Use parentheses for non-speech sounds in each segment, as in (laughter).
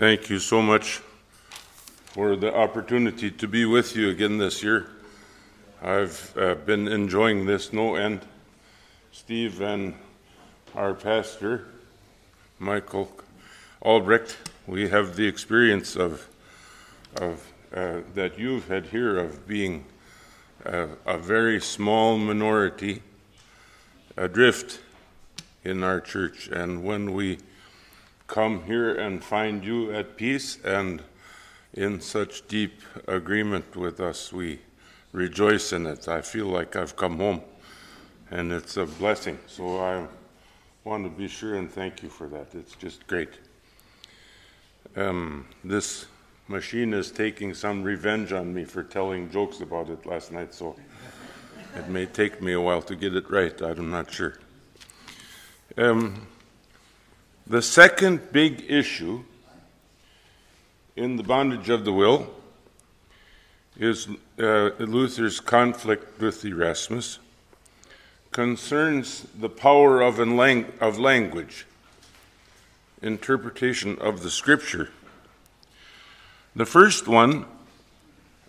Thank you so much for the opportunity to be with you again this year. I've uh, been enjoying this no end. Steve and our pastor, Michael Albrecht, we have the experience of, of uh, that you've had here of being a, a very small minority adrift in our church. And when we come here and find you at peace and in such deep agreement with us, we rejoice in it. I feel like I've come home, and it's a blessing. So I want to be sure and thank you for that. It's just great. Um, this machine is taking some revenge on me for telling jokes about it last night, so it may take me a while to get it right. I'm not sure. Um, the second big issue in the bondage of the will is uh, Luther's conflict with Erasmus, concerns the power of, of language, interpretation of the scripture. The first one,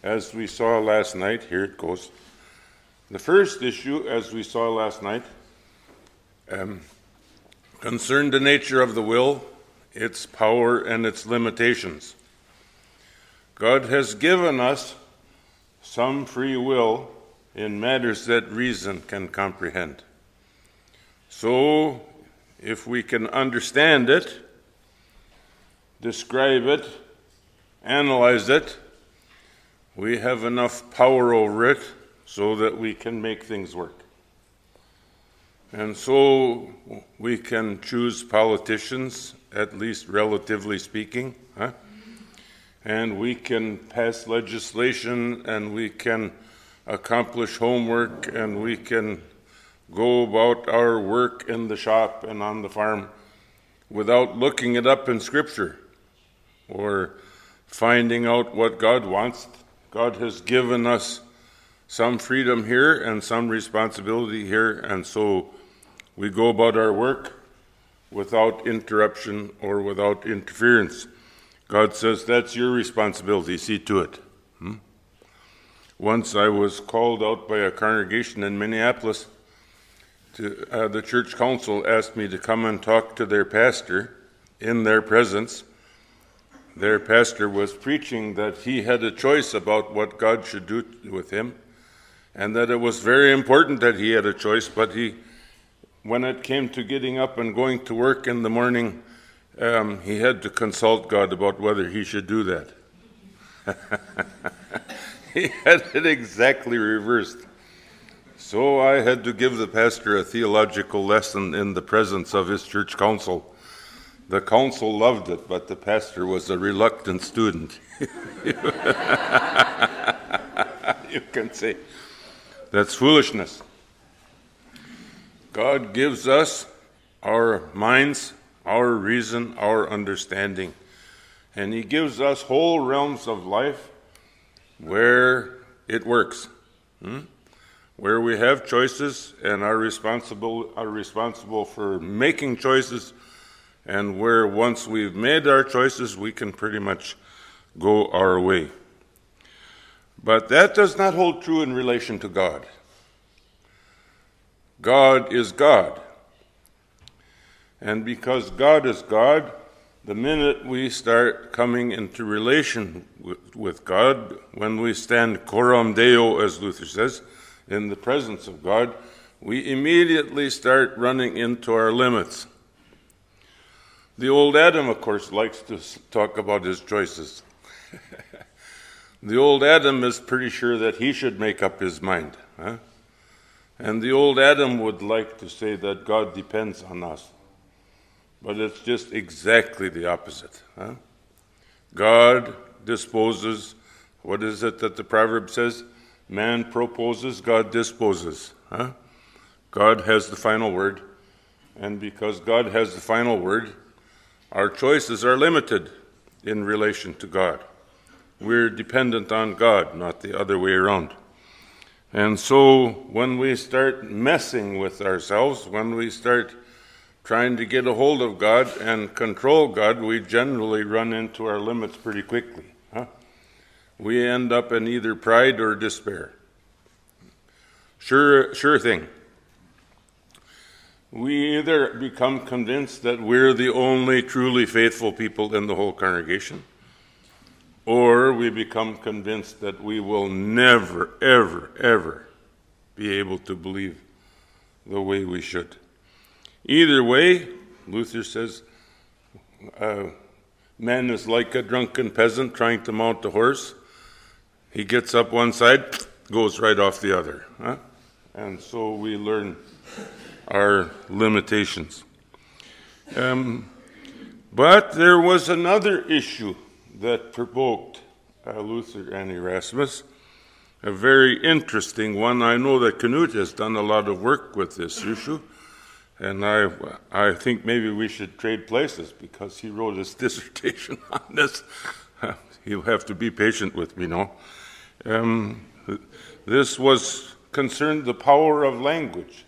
as we saw last night, here it goes. The first issue, as we saw last night, um, concerned the nature of the will, its power, and its limitations. God has given us some free will in matters that reason can comprehend. So, if we can understand it, describe it, analyze it, we have enough power over it so that we can make things work. And so we can choose politicians, at least relatively speaking, huh? and we can pass legislation, and we can accomplish homework, and we can go about our work in the shop and on the farm without looking it up in Scripture or finding out what God wants. God has given us some freedom here and some responsibility here, and so we go about our work without interruption or without interference. God says, That's your responsibility. See to it. Hmm? Once I was called out by a congregation in Minneapolis. To, uh, the church council asked me to come and talk to their pastor in their presence. Their pastor was preaching that he had a choice about what God should do with him, and that it was very important that he had a choice, but he when it came to getting up and going to work in the morning, um, he had to consult God about whether he should do that. (laughs) he had it exactly reversed. So I had to give the pastor a theological lesson in the presence of his church council. The council loved it, but the pastor was a reluctant student. (laughs) you can say that's foolishness. God gives us our minds, our reason, our understanding. And He gives us whole realms of life where it works, hmm? where we have choices and are responsible, are responsible for making choices, and where once we've made our choices, we can pretty much go our way. But that does not hold true in relation to God. God is God. And because God is God, the minute we start coming into relation with, with, God, when we stand coram Deo, as Luther says, in the presence of God, we immediately start running into our limits. The old Adam, of course, likes to talk about his choices. (laughs) the old Adam is pretty sure that he should make up his mind. Huh? And the old Adam would like to say that God depends on us. But it's just exactly the opposite. Huh? God disposes. What is it that the proverb says? Man proposes, God disposes. Huh? God has the final word. And because God has the final word, our choices are limited in relation to God. We're dependent on God, not the other way around. And so when we start messing with ourselves, when we start trying to get a hold of God and control God, we generally run into our limits pretty quickly. Huh? We end up in either pride or despair. Sure, sure thing. We either become convinced that we're the only truly faithful people in the whole congregation, or we become convinced that we will never, ever, ever be able to believe the way we should. Either way, Luther says, uh, man is like a drunken peasant trying to mount a horse. He gets up one side, goes right off the other. Huh? And so we learn our limitations. Um, but there was another issue that provoked uh, Luther and Erasmus, a very interesting one. I know that Knut has done a lot of work with this issue, and I, I think maybe we should trade places because he wrote his (laughs) dissertation on this. (laughs) He'll have to be patient with me now. Um, this was concerned the power of language,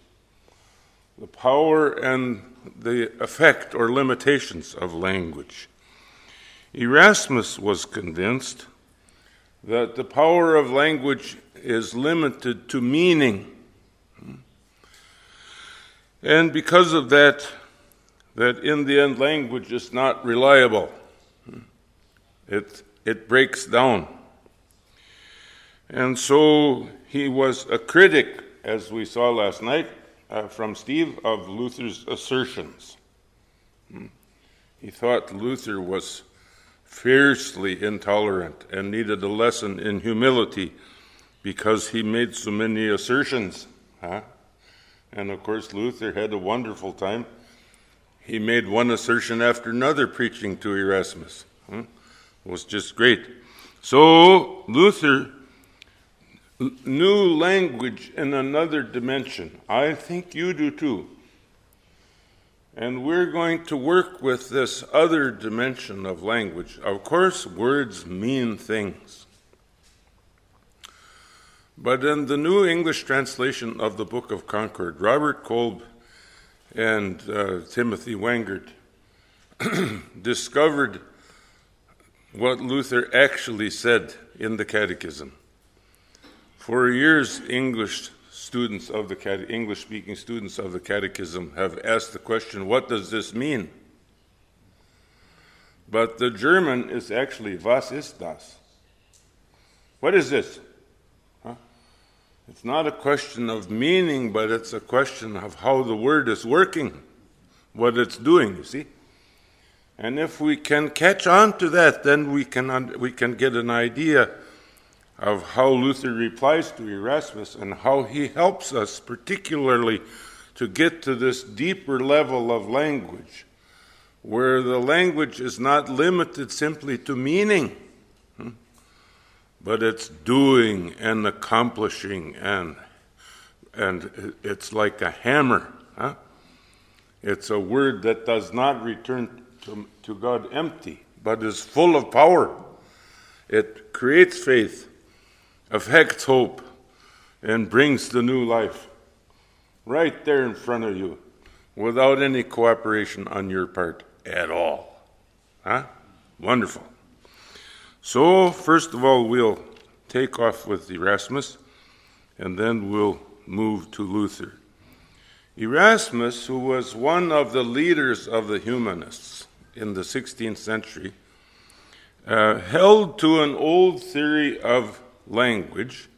the power and the effect or limitations of language. Erasmus was convinced that the power of language is limited to meaning. And because of that, that in the end, language is not reliable. It, it breaks down. And so he was a critic, as we saw last night uh, from Steve, of Luther's assertions. He thought Luther was fiercely intolerant and needed a lesson in humility because he made so many assertions. Huh? And of course, Luther had a wonderful time. He made one assertion after another preaching to Erasmus. Huh? It was just great. So, Luther knew language in another dimension. I think you do too. And we're going to work with this other dimension of language. Of course, words mean things. But in the New English translation of the Book of Concord, Robert Kolb and uh, Timothy Wengert (clears throat) discovered what Luther actually said in the Catechism. For years, English students of the cate- English speaking students of the catechism have asked the question, what does this mean? But the German is actually was ist das? What is this? Huh? It's not a question of meaning, but it's a question of how the word is working, what it's doing, you see? And if we can catch on to that, then we can, we can get an idea of how Luther replies to Erasmus and how he helps us, particularly to get to this deeper level of language, where the language is not limited simply to meaning, hmm, but it's doing and accomplishing, and, and it's like a hammer. Huh? It's a word that does not return to, to God empty, but is full of power. It creates faith affects hope and brings the new life right there in front of you without any cooperation on your part at all. Huh? Wonderful. So, first of all, we'll take off with Erasmus and then we'll move to Luther. Erasmus, who was one of the leaders of the humanists in the 16th century, uh, held to an old theory of language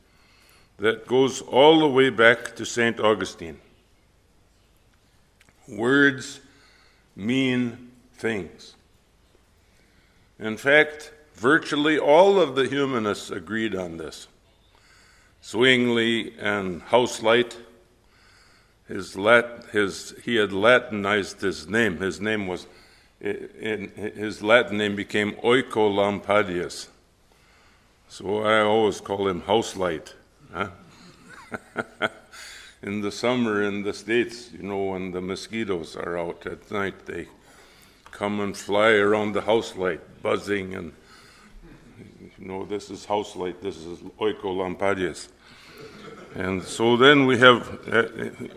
that goes all the way back to St. Augustine. Words mean things. In fact, virtually all of the humanists agreed on this. Zwingli and Hauslight, his, Lat, his, he had Latinized his name. His name was, in, his Latin name became Oecolampadius. So I always call him house light. Huh? (laughs) in the summer in the States, you know, when the mosquitoes are out at night, they come and fly around the house light, buzzing, and you know, this is house light, this is Oecolampadius. And so then we have uh,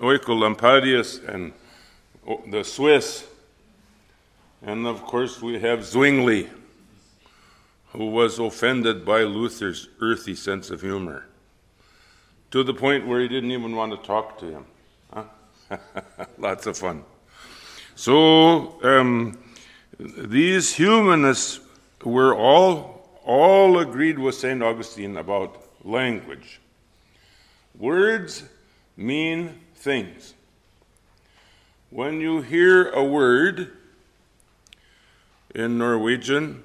Oecolampadius and oh, the Swiss, and of course we have Zwingli, who was offended by Luther's earthy sense of humor to the point where he didn't even want to talk to him. Huh? (laughs) Lots of fun. So um, these humanists were all all agreed with St. Augustine about language. Words mean things. When you hear a word in Norwegian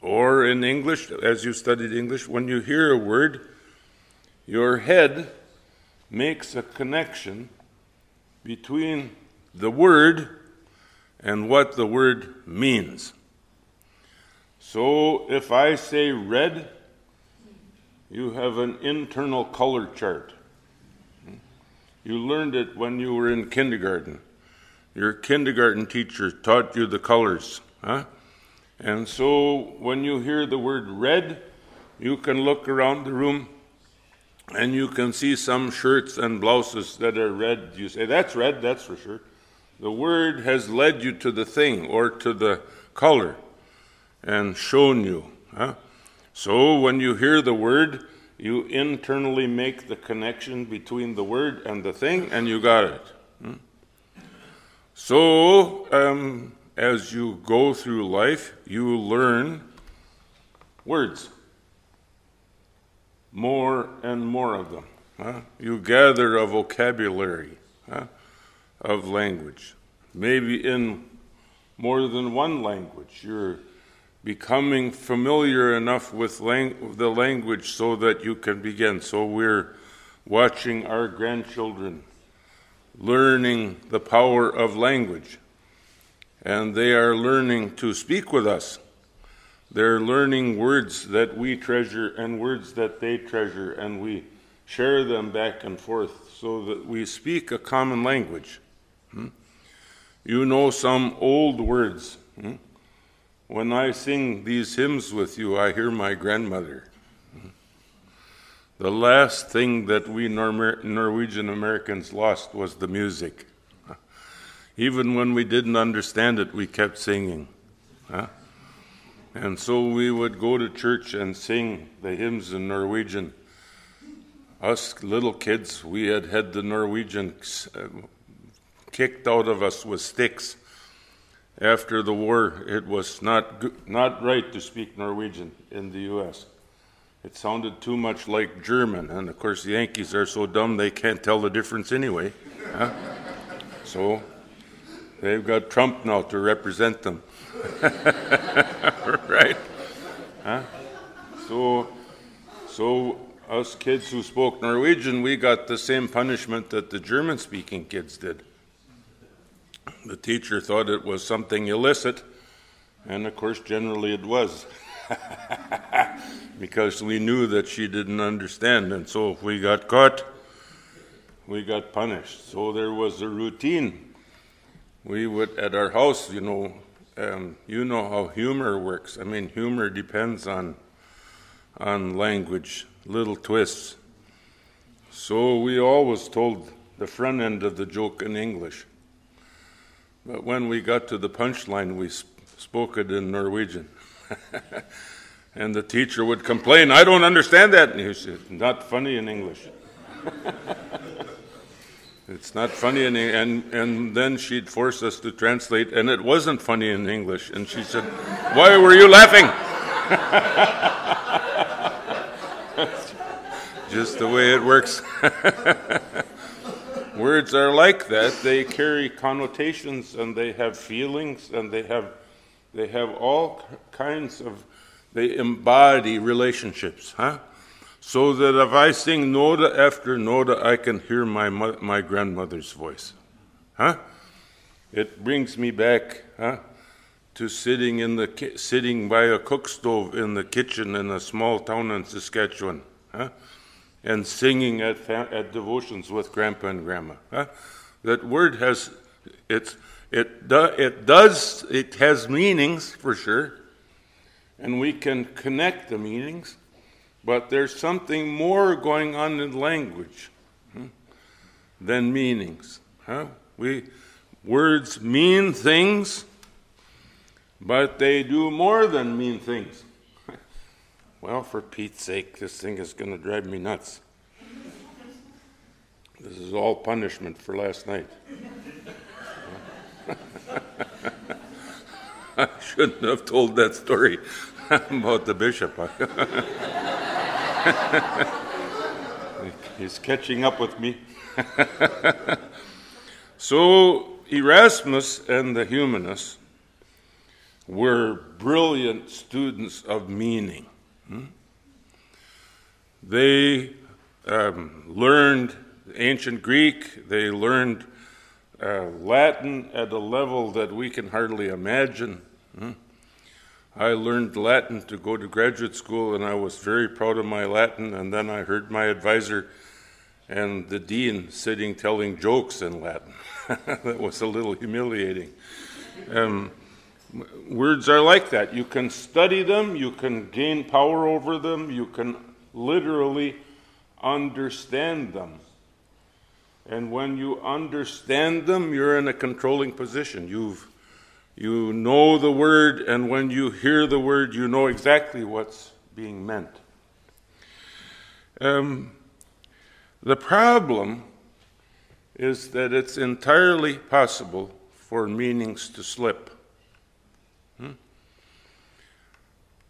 or in English, as you studied English, when you hear a word, your head makes a connection between the word and what the word means. So if I say red, you have an internal color chart. You learned it when you were in kindergarten. Your kindergarten teacher taught you the colors. Huh? And so when you hear the word red, you can look around the room and you can see some shirts and blouses that are red. You say, That's red, that's for sure. The word has led you to the thing or to the color and shown you. Huh? So when you hear the word, you internally make the connection between the word and the thing, and you got it. Hmm? So, um, as you go through life, you learn words. More and more of them. Huh? You gather a vocabulary huh, of language. Maybe in more than one language. You're becoming familiar enough with lang- the language so that you can begin. So we're watching our grandchildren learning the power of language. And they are learning to speak with us. They're learning words that we treasure and words that they treasure, and we share them back and forth so that we speak a common language. Hmm? You know some old words. Hmm? When I sing these hymns with you, I hear my grandmother. The last thing that we Nor- Norwegian Americans lost was the music. Even when we didn't understand it, we kept singing. And so we would go to church and sing the hymns in Norwegian. Us little kids, we had had the Norwegian uh, kicked out of us with sticks after the war, it was not, not right to speak Norwegian in the U.S. It sounded too much like German, and of course, the Yankees are so dumb they can't tell the difference anyway. Huh? So they've got Trump now to represent them. (laughs) right? Huh? So, so us kids who spoke Norwegian, we got the same punishment that the German speaking kids did. The teacher thought it was something illicit, and of course, generally it was. (laughs) because we knew that she didn't understand, and so if we got caught, we got punished. So there was a routine. We would, at our house, you know, um, you know how humor works. I mean, humor depends on on language, little twists. So we always told the front end of the joke in English. But when we got to the punchline, we sp- spoke it in Norwegian. (laughs) and the teacher would complain, I don't understand that. And he said, Not funny in English. (laughs) it's not funny in and and then she'd force us to translate and it wasn't funny in English and she said why were you laughing (laughs) just the way it works (laughs) Words are like that. They carry connotations and they have feelings and they have, they have all kinds of, they embody relationships, huh? So that if I sing Noda after Noda, I can hear my, my grandmother's voice, huh? It brings me back, huh? To sitting in the sitting by a cook stove in the kitchen in a small town in Saskatchewan, huh? and singing at, at devotions with grandpa and grandma. Huh? That word has, it's, it, do, it does, it has meanings for sure, and we can connect the meanings, but there's something more going on in language hmm, than meanings. Huh? We, Words mean things, but they do more than mean things. (laughs) well, for Pete's sake, this thing is going to drive me nuts. This is all punishment for last night. (laughs) I shouldn't have told that story (laughs) about the bishop. (laughs) He's catching up with me. (laughs) so, Erasmus and the humanists were brilliant students of meaning. Hmm? They um, learned ancient Greek, they learned uh, Latin at a level that we can hardly imagine. Hmm? I learned Latin to go to graduate school, and I was very proud of my Latin. And then I heard my advisor and the dean sitting telling jokes in Latin. (laughs) that was a little humiliating. Um, words are like that. You can study them, you can gain power over them, you can literally understand them. And when you understand them, you're in a controlling position. You've you know the word, and when you hear the word, you know exactly what's being meant. Um, the problem is that it's entirely possible for meanings to slip. Hmm?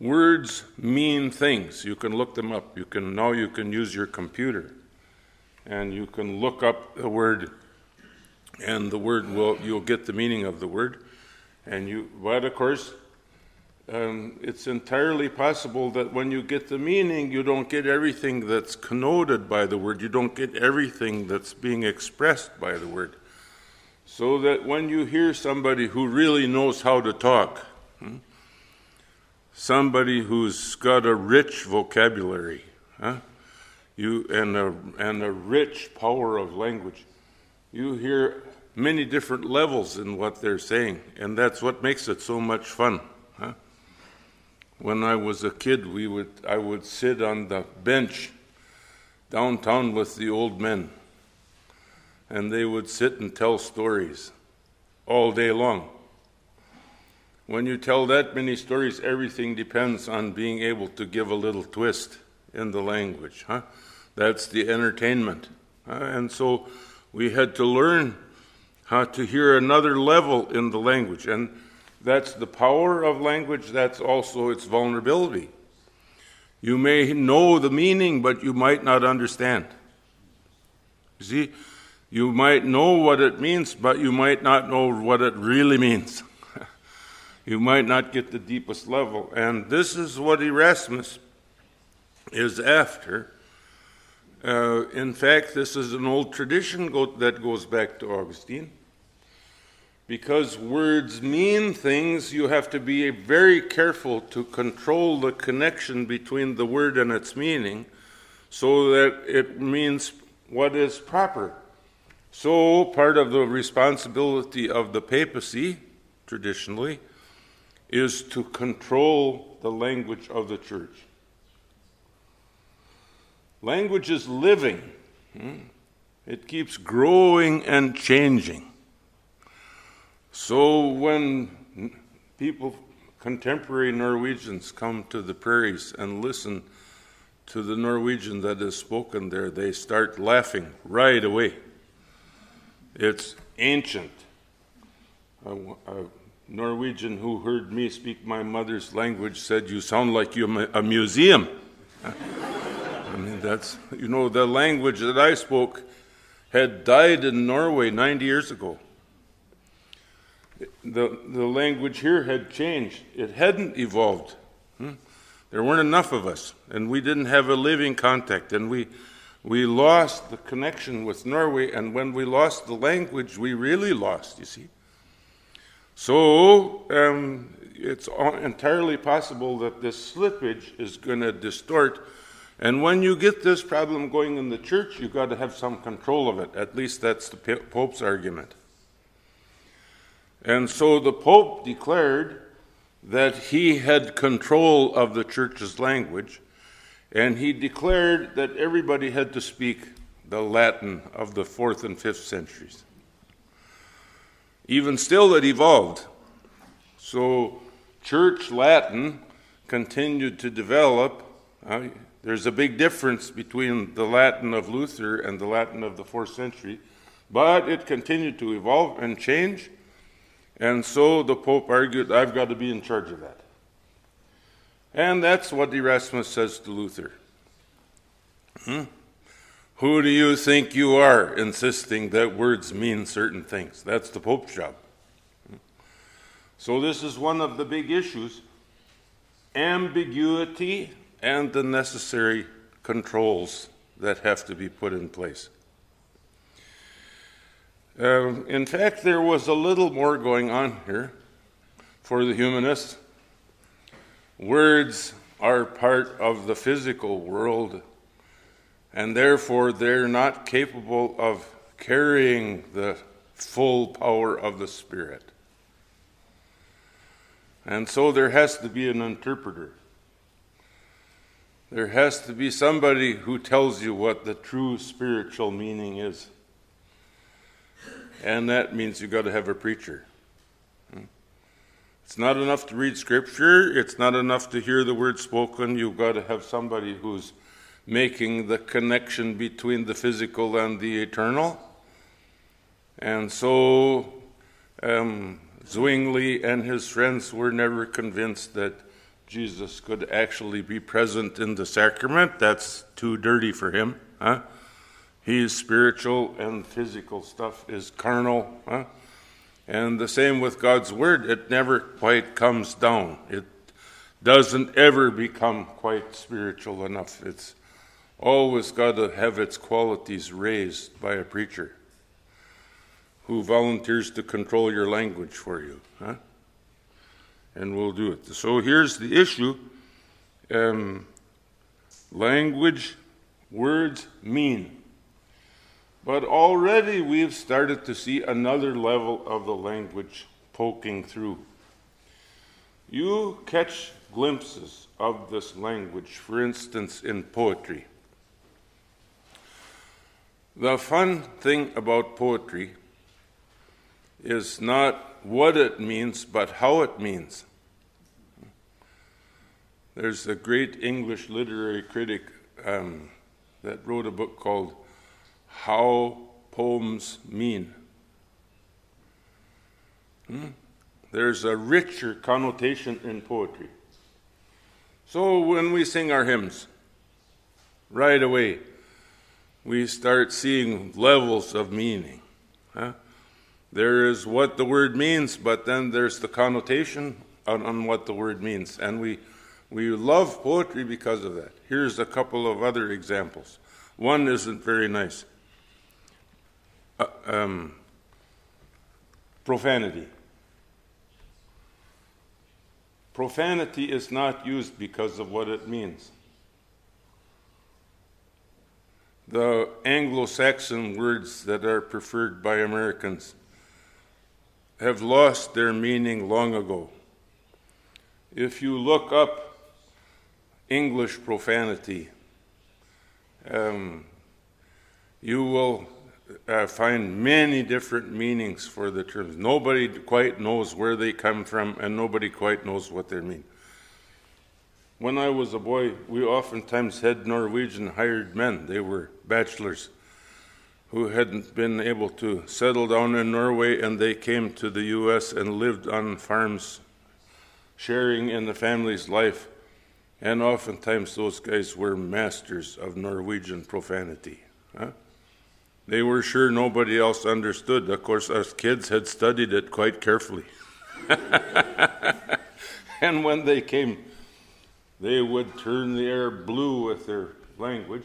Words mean things. You can look them up. You can now you can use your computer and you can look up a word and the word will you'll get the meaning of the word. And you, but of course, um, it's entirely possible that when you get the meaning, you don't get everything that's connoted by the word. You don't get everything that's being expressed by the word. So that when you hear somebody who really knows how to talk, hmm, somebody who's got a rich vocabulary, huh, you and a and a rich power of language, you hear many different levels in what they're saying, and that's what makes it so much fun. Huh? When I was a kid, we would I would sit on the bench downtown with the old men, and they would sit and tell stories all day long. When you tell that many stories, everything depends on being able to give a little twist in the language. Huh? That's the entertainment. Uh, and so we had to learn how to hear another level in the language. And that's the power of language, that's also its vulnerability. You may know the meaning, but you might not understand. You see, you might know what it means, but you might not know what it really means. (laughs) you might not get the deepest level. And this is what Erasmus is after. Uh, in fact, this is an old tradition go- that goes back to Augustine. Because words mean things, you have to be very careful to control the connection between the word and its meaning so that it means what is proper. So, part of the responsibility of the papacy, traditionally, is to control the language of the church. Language is living, hmm? it keeps growing and changing. So when people, contemporary Norwegians, come to the prairies and listen to the Norwegian that is spoken there, they start laughing right away. It's ancient. A, a Norwegian who heard me speak my mother's language said, You sound like you're a museum. (laughs) I mean, that's, you know, the language that I spoke had died in Norway 90 years ago the, the language here had changed. It hadn't evolved. Hmm? There weren't enough of us, and we didn't have a living contact, and we, we lost the connection with Norway, and when we lost the language, we really lost, you see. So um, it's entirely possible that this slippage is going to distort. And when you get this problem going in the church, you've got to have some control of it. At least that's the Pope's argument. And so the Pope declared that he had control of the church's language, and he declared that everybody had to speak the Latin of the fourth and fifth centuries. even still, it evolved. So, church Latin continued to develop. Uh, there's a big difference between the Latin of Luther and the Latin of the fourth century, but it continued to evolve and change. And so the Pope argued, I've got to be in charge of that. And that's what Erasmus says to Luther. Hmm? Who do you think you are, insisting that words mean certain things? That's the Pope's job. Hmm? So, this is one of the big issues ambiguity and the necessary controls that have to be put in place. Uh, in fact, there was a little more going on here for the humanists. Words are part of the physical world, and therefore they're not capable of carrying the full power of the Spirit. And so there has to be an interpreter. There has to be somebody who tells you what the true spiritual meaning is. And that means you've got to have a preacher. It's not enough to read scripture, it's not enough to hear the word spoken. You've got to have somebody who's making the connection between the physical and the eternal. And so um, Zwingli and his friends were never convinced that Jesus could actually be present in the sacrament. That's too dirty for him. Huh? He's spiritual and physical stuff is carnal. Huh? And the same with God's Word, it never quite comes down. It doesn't ever become quite spiritual enough. It's always got to have its qualities raised by a preacher who volunteers to control your language for you. Huh? And we'll do it. So here's the issue um, language, words mean. But already we've started to see another level of the language poking through. You catch glimpses of this language, for instance, in poetry. The fun thing about poetry is not what it means, but how it means. There's a great English literary critic um, that wrote a book called how poems mean. Hmm? There's a richer connotation in poetry. So when we sing our hymns, right away, we start seeing levels of meaning. Huh? There is what the word means, but then there's the connotation on, on, what the word means. And we, we love poetry because of that. Here's a couple of other examples. One isn't very nice uh, um, profanity. Profanity is not used because of what it means. The Anglo Saxon words that are preferred by Americans have lost their meaning long ago. If you look up English profanity, um, you will uh, find many different meanings for the terms. Nobody quite knows where they come from, and nobody quite knows what they mean. When I was a boy, we oftentimes had Norwegian hired men. They were bachelors who hadn't been able to settle down in Norway, and they came to the U.S. and lived on farms, sharing in the family's life. And oftentimes, those guys were masters of Norwegian profanity. Huh? They were sure nobody else understood. Of course, us kids had studied it quite carefully. (laughs) and when they came, they would turn the air blue with their language.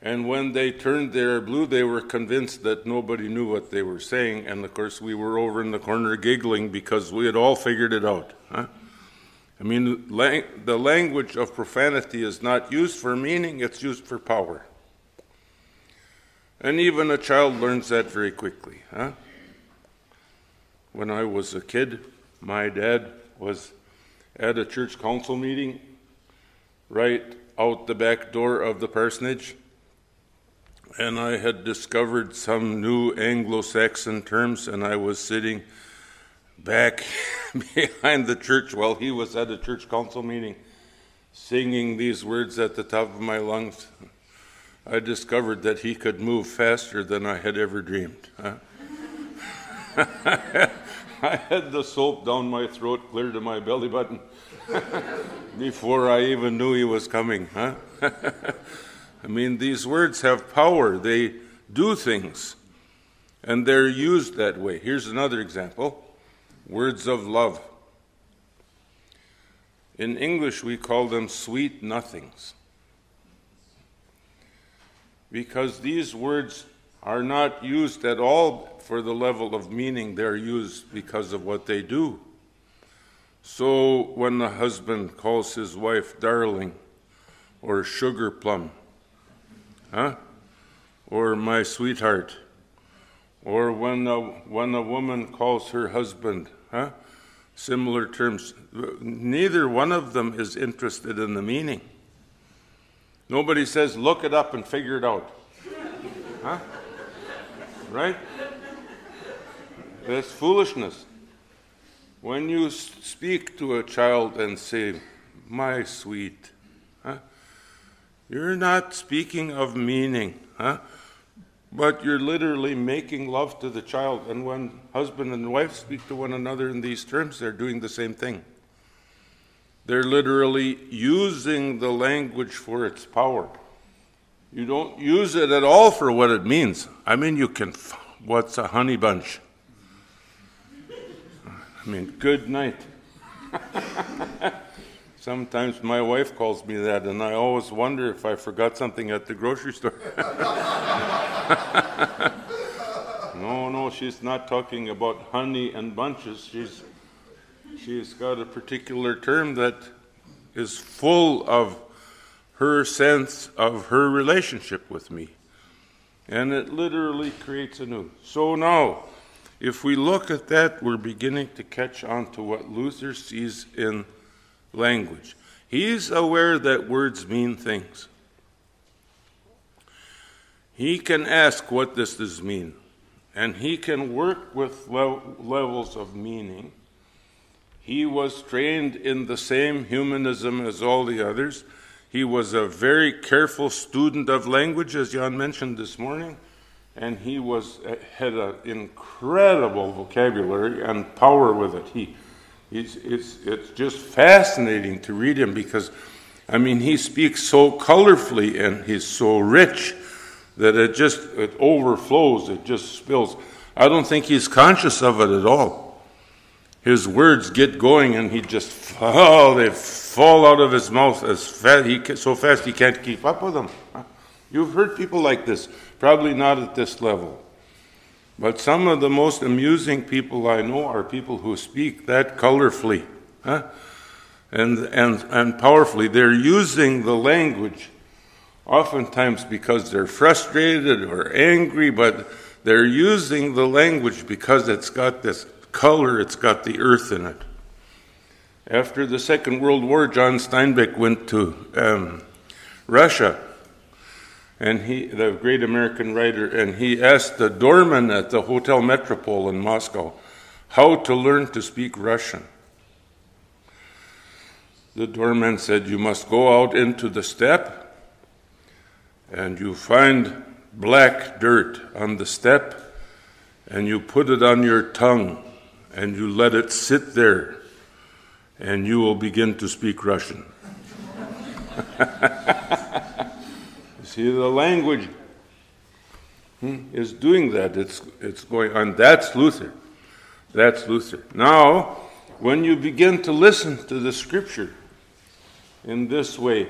And when they turned the air blue, they were convinced that nobody knew what they were saying. And of course, we were over in the corner giggling because we had all figured it out. Huh? I mean, the language of profanity is not used for meaning, it's used for power. And even a child learns that very quickly. Huh? When I was a kid, my dad was at a church council meeting right out the back door of the parsonage. and I had discovered some new Anglo Saxon terms, and I was sitting back (laughs) behind the church while he was at a church council meeting singing these words at the top of my lungs. I discovered that he could move faster than I had ever dreamed. (laughs) I had the soap down my throat, clear to my belly button, (laughs) before I even knew he was coming. Huh? (laughs) I mean, these words have power, they do things, and they're used that way. Here's another example words of love. In English, we call them sweet nothings. Because these words are not used at all for the level of meaning, they're used because of what they do. So when the husband calls his wife darling or sugar plum, huh? or my sweetheart, or when a, when a woman calls her husband, huh? similar terms, neither one of them is interested in the meaning. Nobody says, look it up and figure it out. Huh? Right? That's foolishness. When you speak to a child and say, my sweet, huh? you're not speaking of meaning, huh? but you're literally making love to the child. And when husband and wife speak to one another in these terms, they're doing the same thing. They're literally using the language for its power. You don't use it at all for what it means. I mean, you can, what's a honey bunch? I mean, good night. (laughs) Sometimes my wife calls me that, and I always wonder if I forgot something at the grocery store. (laughs) no, no, she's not talking about honey and bunches. She's, she's got a particular term that is full of her sense of her relationship with me. And it literally creates anew. So now, if we look at that, we're beginning to catch on to what Luther sees in language. He's aware that words mean things. He can ask what this does mean, and he can work with levels of meaning. He was trained in the same humanism as all the others. He was a very careful student of language, as Jan mentioned this morning, and he was uh, had an incredible vocabulary and power with it. He, it's, it's just fascinating to read him because, I mean, he speaks so colorfully and he's so rich that it just it overflows, it just spills. I don't think he's conscious of it at all his words get going and he just oh they fall out of his mouth as fast he so fast he can't keep up with them you've heard people like this probably not at this level. But some of the most amusing people i know are people who speak that colorfully huh? and, and, and powerfully. They're using the language oftentimes because they're frustrated or angry but they're using the language because it's got this color, it's got the earth in it. After the Second World War, John Steinbeck went to um, Russia, and he, the great American writer, and he asked the doorman at the Hotel Metropole in Moscow how to learn to speak Russian. The doorman said, You must go out into the steppe and you find black dirt on the steppe and you put it on your tongue and you let it sit there, and you will begin to speak Russian. (laughs) You see, the language hmm, is doing that. It's, it's going on. That's Luther. That's Luther. Now, when you begin to listen to the scripture in this way,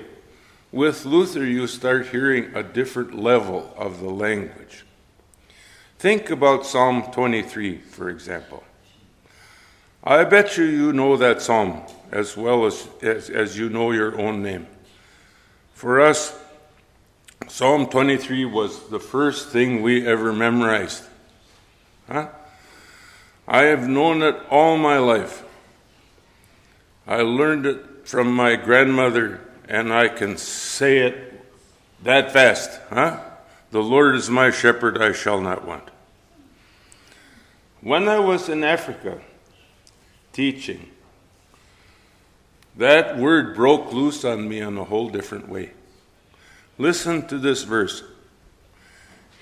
with Luther, you start hearing a different level of the language. Think about Psalm 23, for example. I bet you you know that psalm as well as, as, as you know your own name. For us, Psalm 23 was the first thing we ever memorized. Huh? I have known it all my life. I learned it from my grandmother, and I can say it that fast. Huh? The Lord is my shepherd, I shall not want. When I was in Africa teaching, that word broke loose on me in a whole different way. Listen to this verse.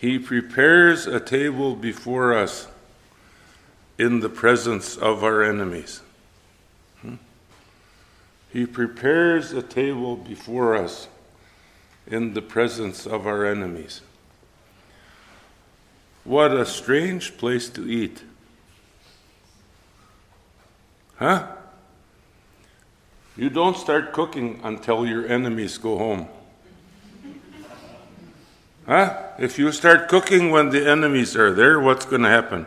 He prepares a table before us in the presence of our enemies. Hmm? He prepares a table before us in the presence of our enemies. What a strange place to eat. Huh? You don't start cooking until your enemies go home. Huh? If you start cooking when the enemies are there, what's going to happen?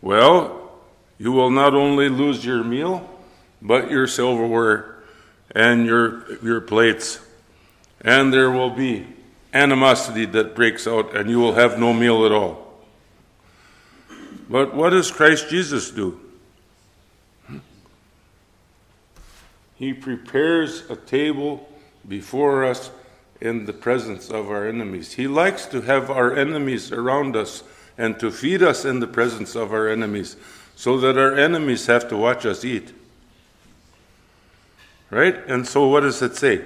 Well, you will not only lose your meal, but your silverware and your, your plates. And there will be animosity that breaks out, and you will have no meal at all. But what does Christ Jesus do? He prepares a table before us in the presence of our enemies. He likes to have our enemies around us and to feed us in the presence of our enemies so that our enemies have to watch us eat. Right? And so what does it say?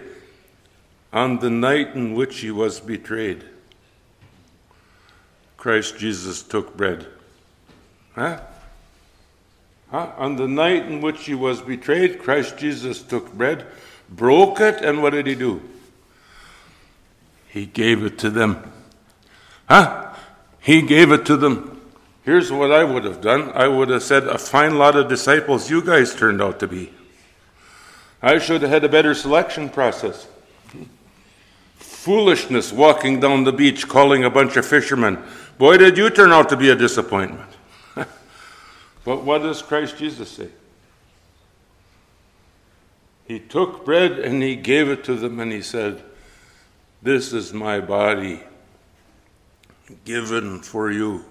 On the night in which he was betrayed, Christ Jesus took bread. Huh? Huh? On the night in which he was betrayed, Christ Jesus took bread, broke it, and what did he do? He gave it to them. Huh? He gave it to them. Here's what I would have done I would have said, A fine lot of disciples you guys turned out to be. I should have had a better selection process. Foolishness walking down the beach calling a bunch of fishermen. Boy, did you turn out to be a disappointment. But what does Christ Jesus say? He took bread and he gave it to them and he said, this is my body given for you.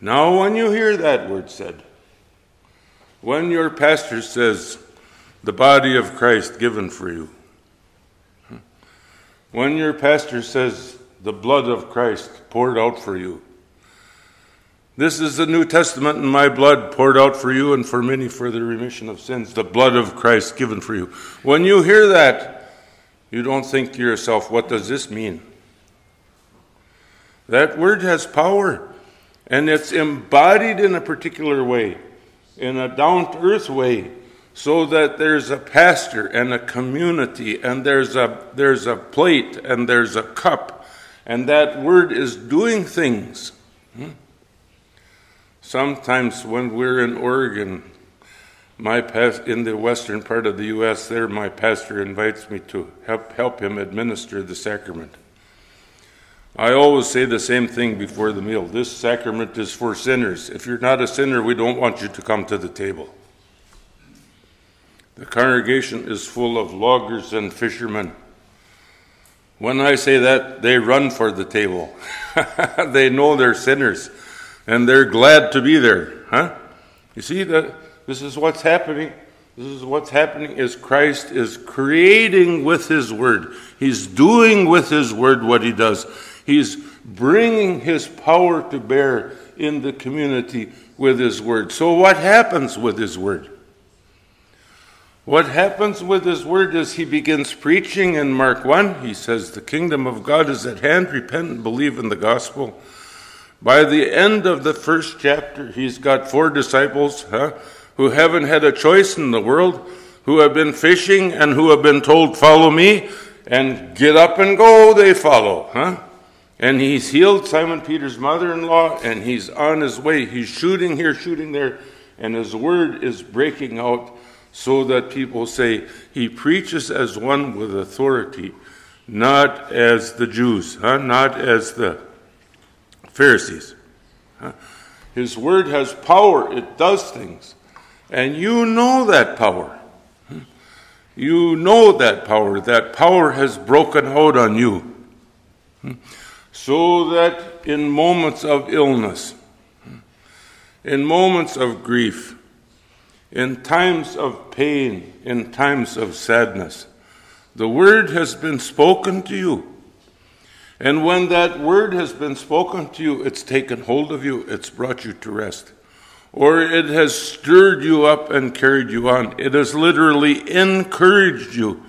Now, when you hear that word said, when your pastor says, the body of Christ given for you, when your pastor says, the blood of Christ poured out for you, this is the New Testament in my blood poured out for you and for many for the remission of sins, the blood of Christ given for you. When you hear that, you don't think to yourself, what does this mean? That word has power, and it's embodied in a particular way, in a down to earth way, so that there's a pastor and a community, and there's a, there's a plate, and there's a cup, and that word is doing things. Hmm? Sometimes when we're in Oregon, my past, in the western part of the U.S., there my pastor invites me to help, help him administer the sacrament. I always say the same thing before the meal. This sacrament is for sinners. If you're not a sinner, we don't want you to come to the table. The congregation is full of loggers and fishermen. When I say that, they run for the table. (laughs) they know they're sinners, and they're glad to be there. Huh? You see that this is what's happening. This is what's happening is Christ is creating with his word. He's doing with his word what he does. He's bringing his power to bear in the community with his word. So what happens with his word? What happens with his word is he begins preaching in Mark 1. He says, The kingdom of God is at hand. Repent and believe in the gospel. By the end of the first chapter, he's got four disciples, huh? who haven't had a choice in the world, who have been fishing and who have been told, Follow me, and get up and go, they follow. Huh? And he's healed Simon Peter's mother in law, and he's on his way. He's shooting here, shooting there, and his word is breaking out so that people say he preaches as one with authority, not as the Jews, huh? not as the Pharisees. His word has power, it does things. And you know that power. You know that power. That power has broken out on you. So that in moments of illness, in moments of grief, in times of pain, in times of sadness, the word has been spoken to you. And when that word has been spoken to you, it's taken hold of you, it's brought you to rest. Or it has stirred you up and carried you on. It has literally encouraged you.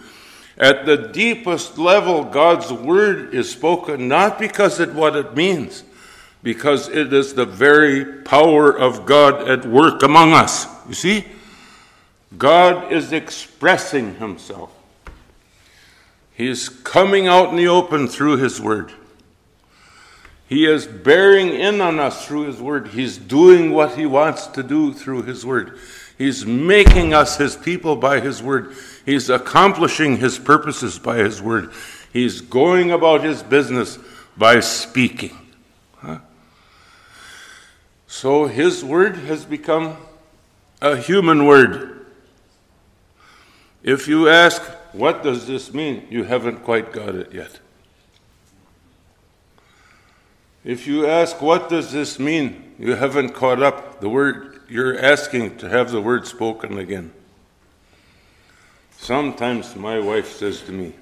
At the deepest level, God's word is spoken not because of what it means, because it is the very power of God at work among us. You see? God is expressing himself. He is coming out in the open through his word. He is bearing in on us through his word. He's doing what he wants to do through his word. He's making us his people by his word. He's accomplishing his purposes by his word. He's going about his business by speaking. So his word has become a human word. If you ask, what does this mean? You haven't quite got it yet. If you ask, what does this mean? You haven't caught up. The word, you're asking to have the word spoken again. Sometimes my wife says to me,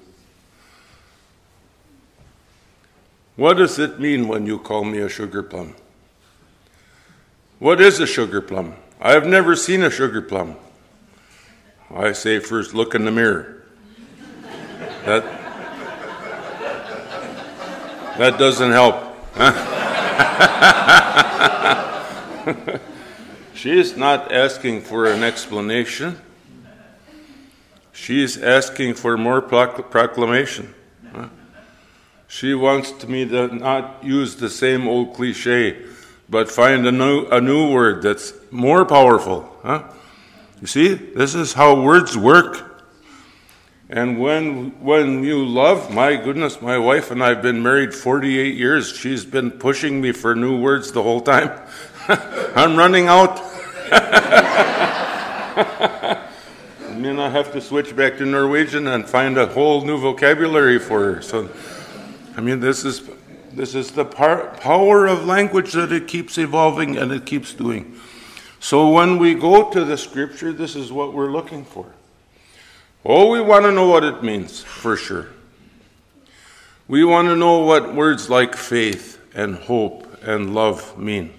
What does it mean when you call me a sugar plum? What is a sugar plum? I have never seen a sugar plum. I say, first look in the mirror. That, that doesn't help. Huh? (laughs) is not asking for an explanation. She is asking for more proclamation. She wants me to not use the same old cliche but find a new, a new word that's more powerful. Huh? You see, this is how words work. And when, when you love, my goodness, my wife and I have been married 48 years. She's been pushing me for new words the whole time. (laughs) I'm running out. (laughs) I mean, I have to switch back to Norwegian and find a whole new vocabulary for her. So, I mean, this is this is the par- power of language that it keeps evolving and it keeps doing. So when we go to the scripture, this is what we're looking for. Oh, we want to know what it means, for sure. We want to know what words like faith and hope and love mean.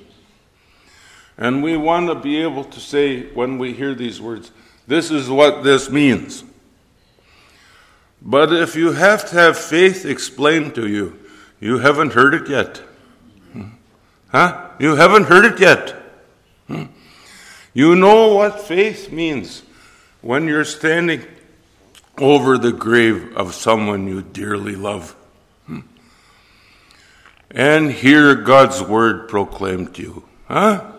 And we want to be able to say, when we hear these words, this is what this means. But if you have to have faith explained to you, you haven't heard it yet. Huh? You haven't heard it yet. Hmm? You know what faith means when you're standing over the grave of someone you dearly love and hear God's word proclaimed to you. Huh?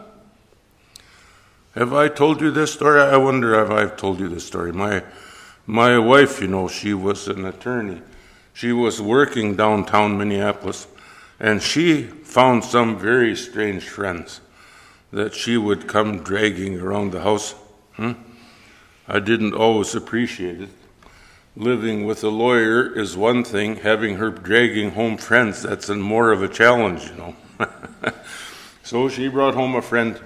Have I told you this story? I wonder if I've told you this story. My, my wife, you know, she was an attorney she was working downtown Minneapolis, and she found some very strange friends that she would come dragging around the house. Hmm? I didn't always appreciate it. Living with a lawyer is one thing, having her dragging home friends, that's more of a challenge, you know. (laughs) so she brought home a friend.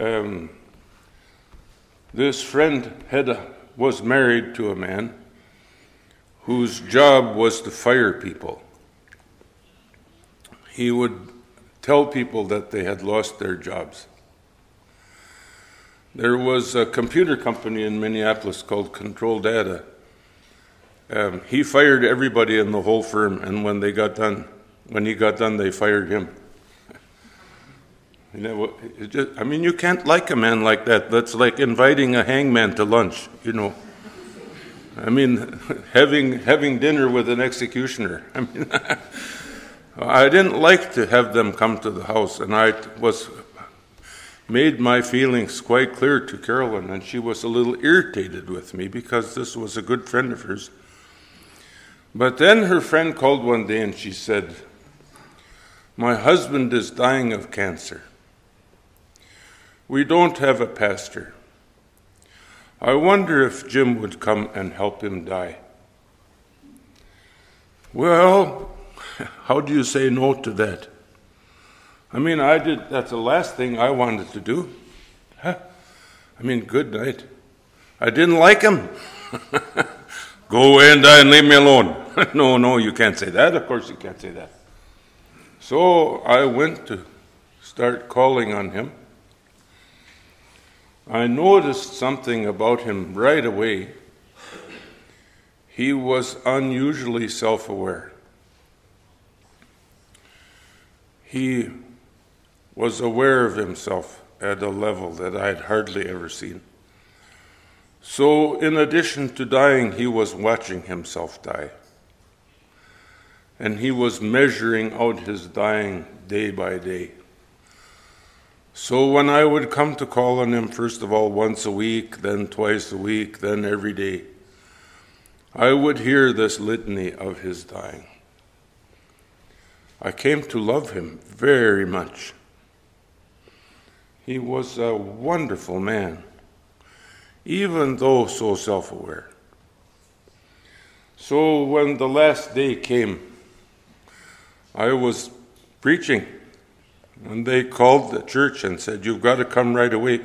Um, this friend had a, was married to a man whose job was to fire people. He would tell people that they had lost their jobs. There was a computer company in Minneapolis called Control Data. Um, he fired everybody in the whole firm, and when they got done, when he got done, they fired him. You know, just, I mean, you can't like a man like that. That's like inviting a hangman to lunch, you know. I mean, (laughs) having having dinner with an executioner. (laughs) I mean, (laughs) I didn't like to have them come to the house, and I was made my feelings quite clear to Carolyn, and she was a little irritated with me because this was a good friend of hers. But then her friend called one day and she said, My husband is dying of cancer. We don't have a pastor. I wonder if Jim would come and help him die. Well, (laughs) how do you say no to that? I mean, I did, that's the last thing I wanted to do. Huh? I mean, good night. I didn't like him. (laughs) Go away and die and leave me alone. (laughs) no, no, you can't say that. Of course, you can't say that. So I went to start calling on him. I noticed something about him right away. He was unusually self aware. He was aware of himself at a level that I had hardly ever seen. So, in addition to dying, he was watching himself die. And he was measuring out his dying day by day. So, when I would come to call on him, first of all, once a week, then twice a week, then every day, I would hear this litany of his dying. I came to love him very much. He was a wonderful man even though so self aware. So when the last day came, I was preaching, and they called the church and said, You've got to come right away.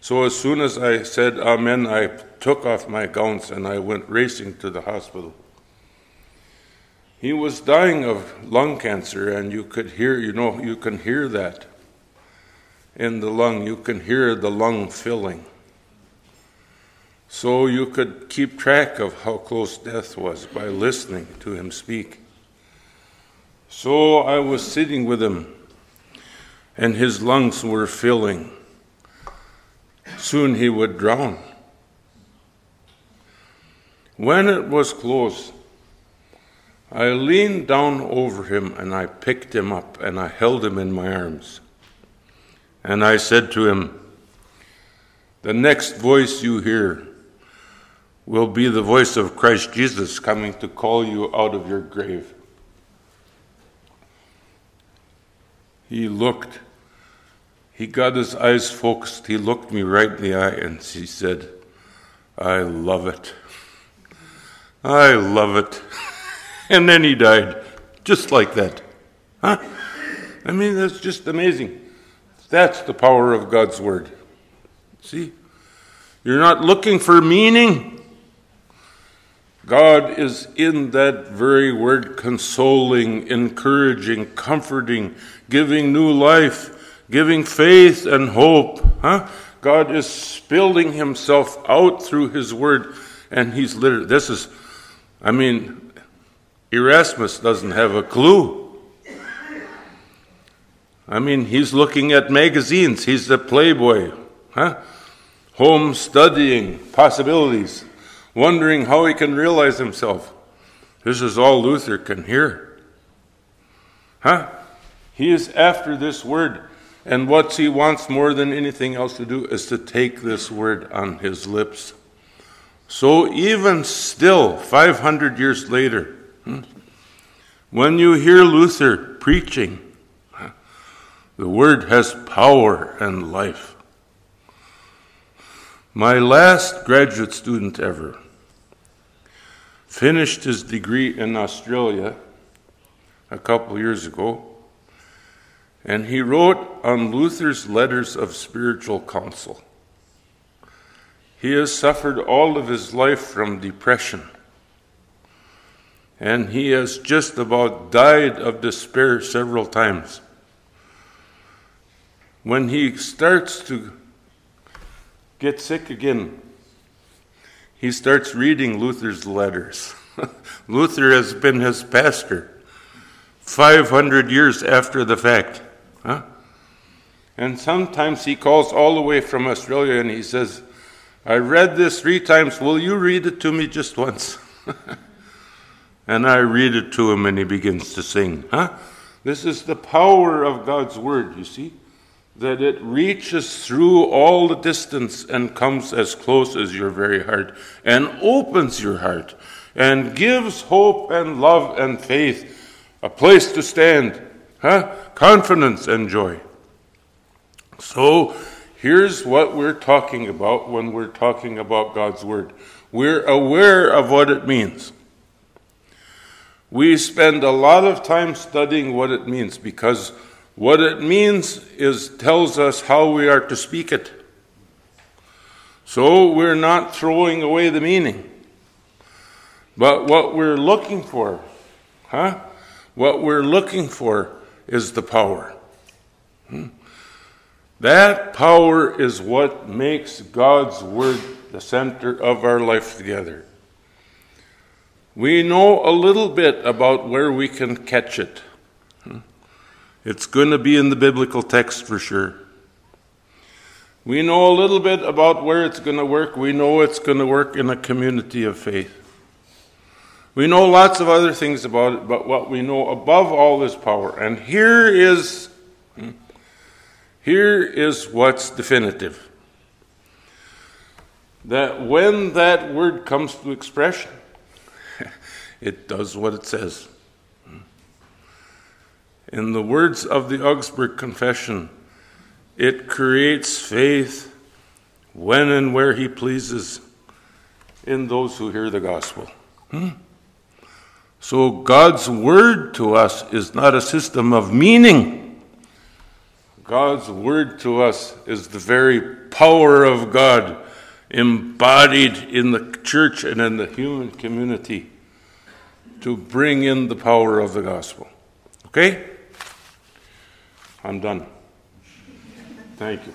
So as soon as I said Amen, I took off my gowns and I went racing to the hospital. He was dying of lung cancer, and you could hear, you know, you can hear that in the lung. You can hear the lung filling so you could keep track of how close death was by listening to him speak. So I was sitting with him, and his lungs were filling. Soon he would drown. When it was close, I leaned down over him and I picked him up and I held him in my arms. And I said to him, The next voice you hear will be the voice of Christ Jesus coming to call you out of your grave. He looked, he got his eyes focused, he looked me right in the eye and he said, I love it. I love it. (laughs) and then he died, just like that. Huh? I mean, that's just amazing. That's the power of God's Word. See? You're not looking for meaning. God is in that very word consoling, encouraging, comforting, giving new life, giving faith and hope. Huh? God is spilling himself out through his word, and he's literally, this is, I mean, Erasmus doesn't have a clue. I mean, he's looking at magazines, he's the playboy, huh? Home studying possibilities wondering how he can realize himself. This is all Luther can hear. Huh? He is after this word. And what he wants more than anything else to do is to take this word on his lips. So, even still, 500 years later, hmm, when you hear Luther preaching, the word has power and life. My last graduate student ever finished his degree in Australia a couple years ago, and he wrote on Luther's letters of spiritual counsel. He has suffered all of his life from depression, and he has just about died of despair several times. When he starts to get sick again, he starts reading Luther's letters. (laughs) Luther has been his pastor 500 years after the fact. Huh? And sometimes he calls all the way from Australia and he says, I read this three times. Will you read it to me just once? (laughs) and I read it to him and he begins to sing. Huh? This is the power of God's word, you see that it reaches through all the distance and comes as close as your very heart and opens your heart and gives hope and love and faith a place to stand, huh? confidence and joy. So, here's what we're talking about when we're talking about God's Word. We're aware of what it means. We spend a lot of time studying what it means because what it means is tells us how we are to speak it. So we're not throwing away the meaning. But what we're looking for, huh? What we're looking for is the power. Hmm? That power is what makes God's Word the center of our life together. We know a little bit about where we can catch it. Hmm? It's going to be in the biblical text for sure. We know a little bit about where it's going to work. We know it's going to work in a community of faith. We know lots of other things about it, but what we know above all is power. And here is hmm, here is what's definitive. That when that word comes to expression, (laughs) it does what it says. In the words of the Augsburg Confession, it creates faith when and where He pleases in those who hear the gospel. Hmm? So God's word to us is not a system of meaning. God's word to us is the very power of God embodied in the church and in the human community to bring in the power of the gospel. Okay? I'm done. Thank you.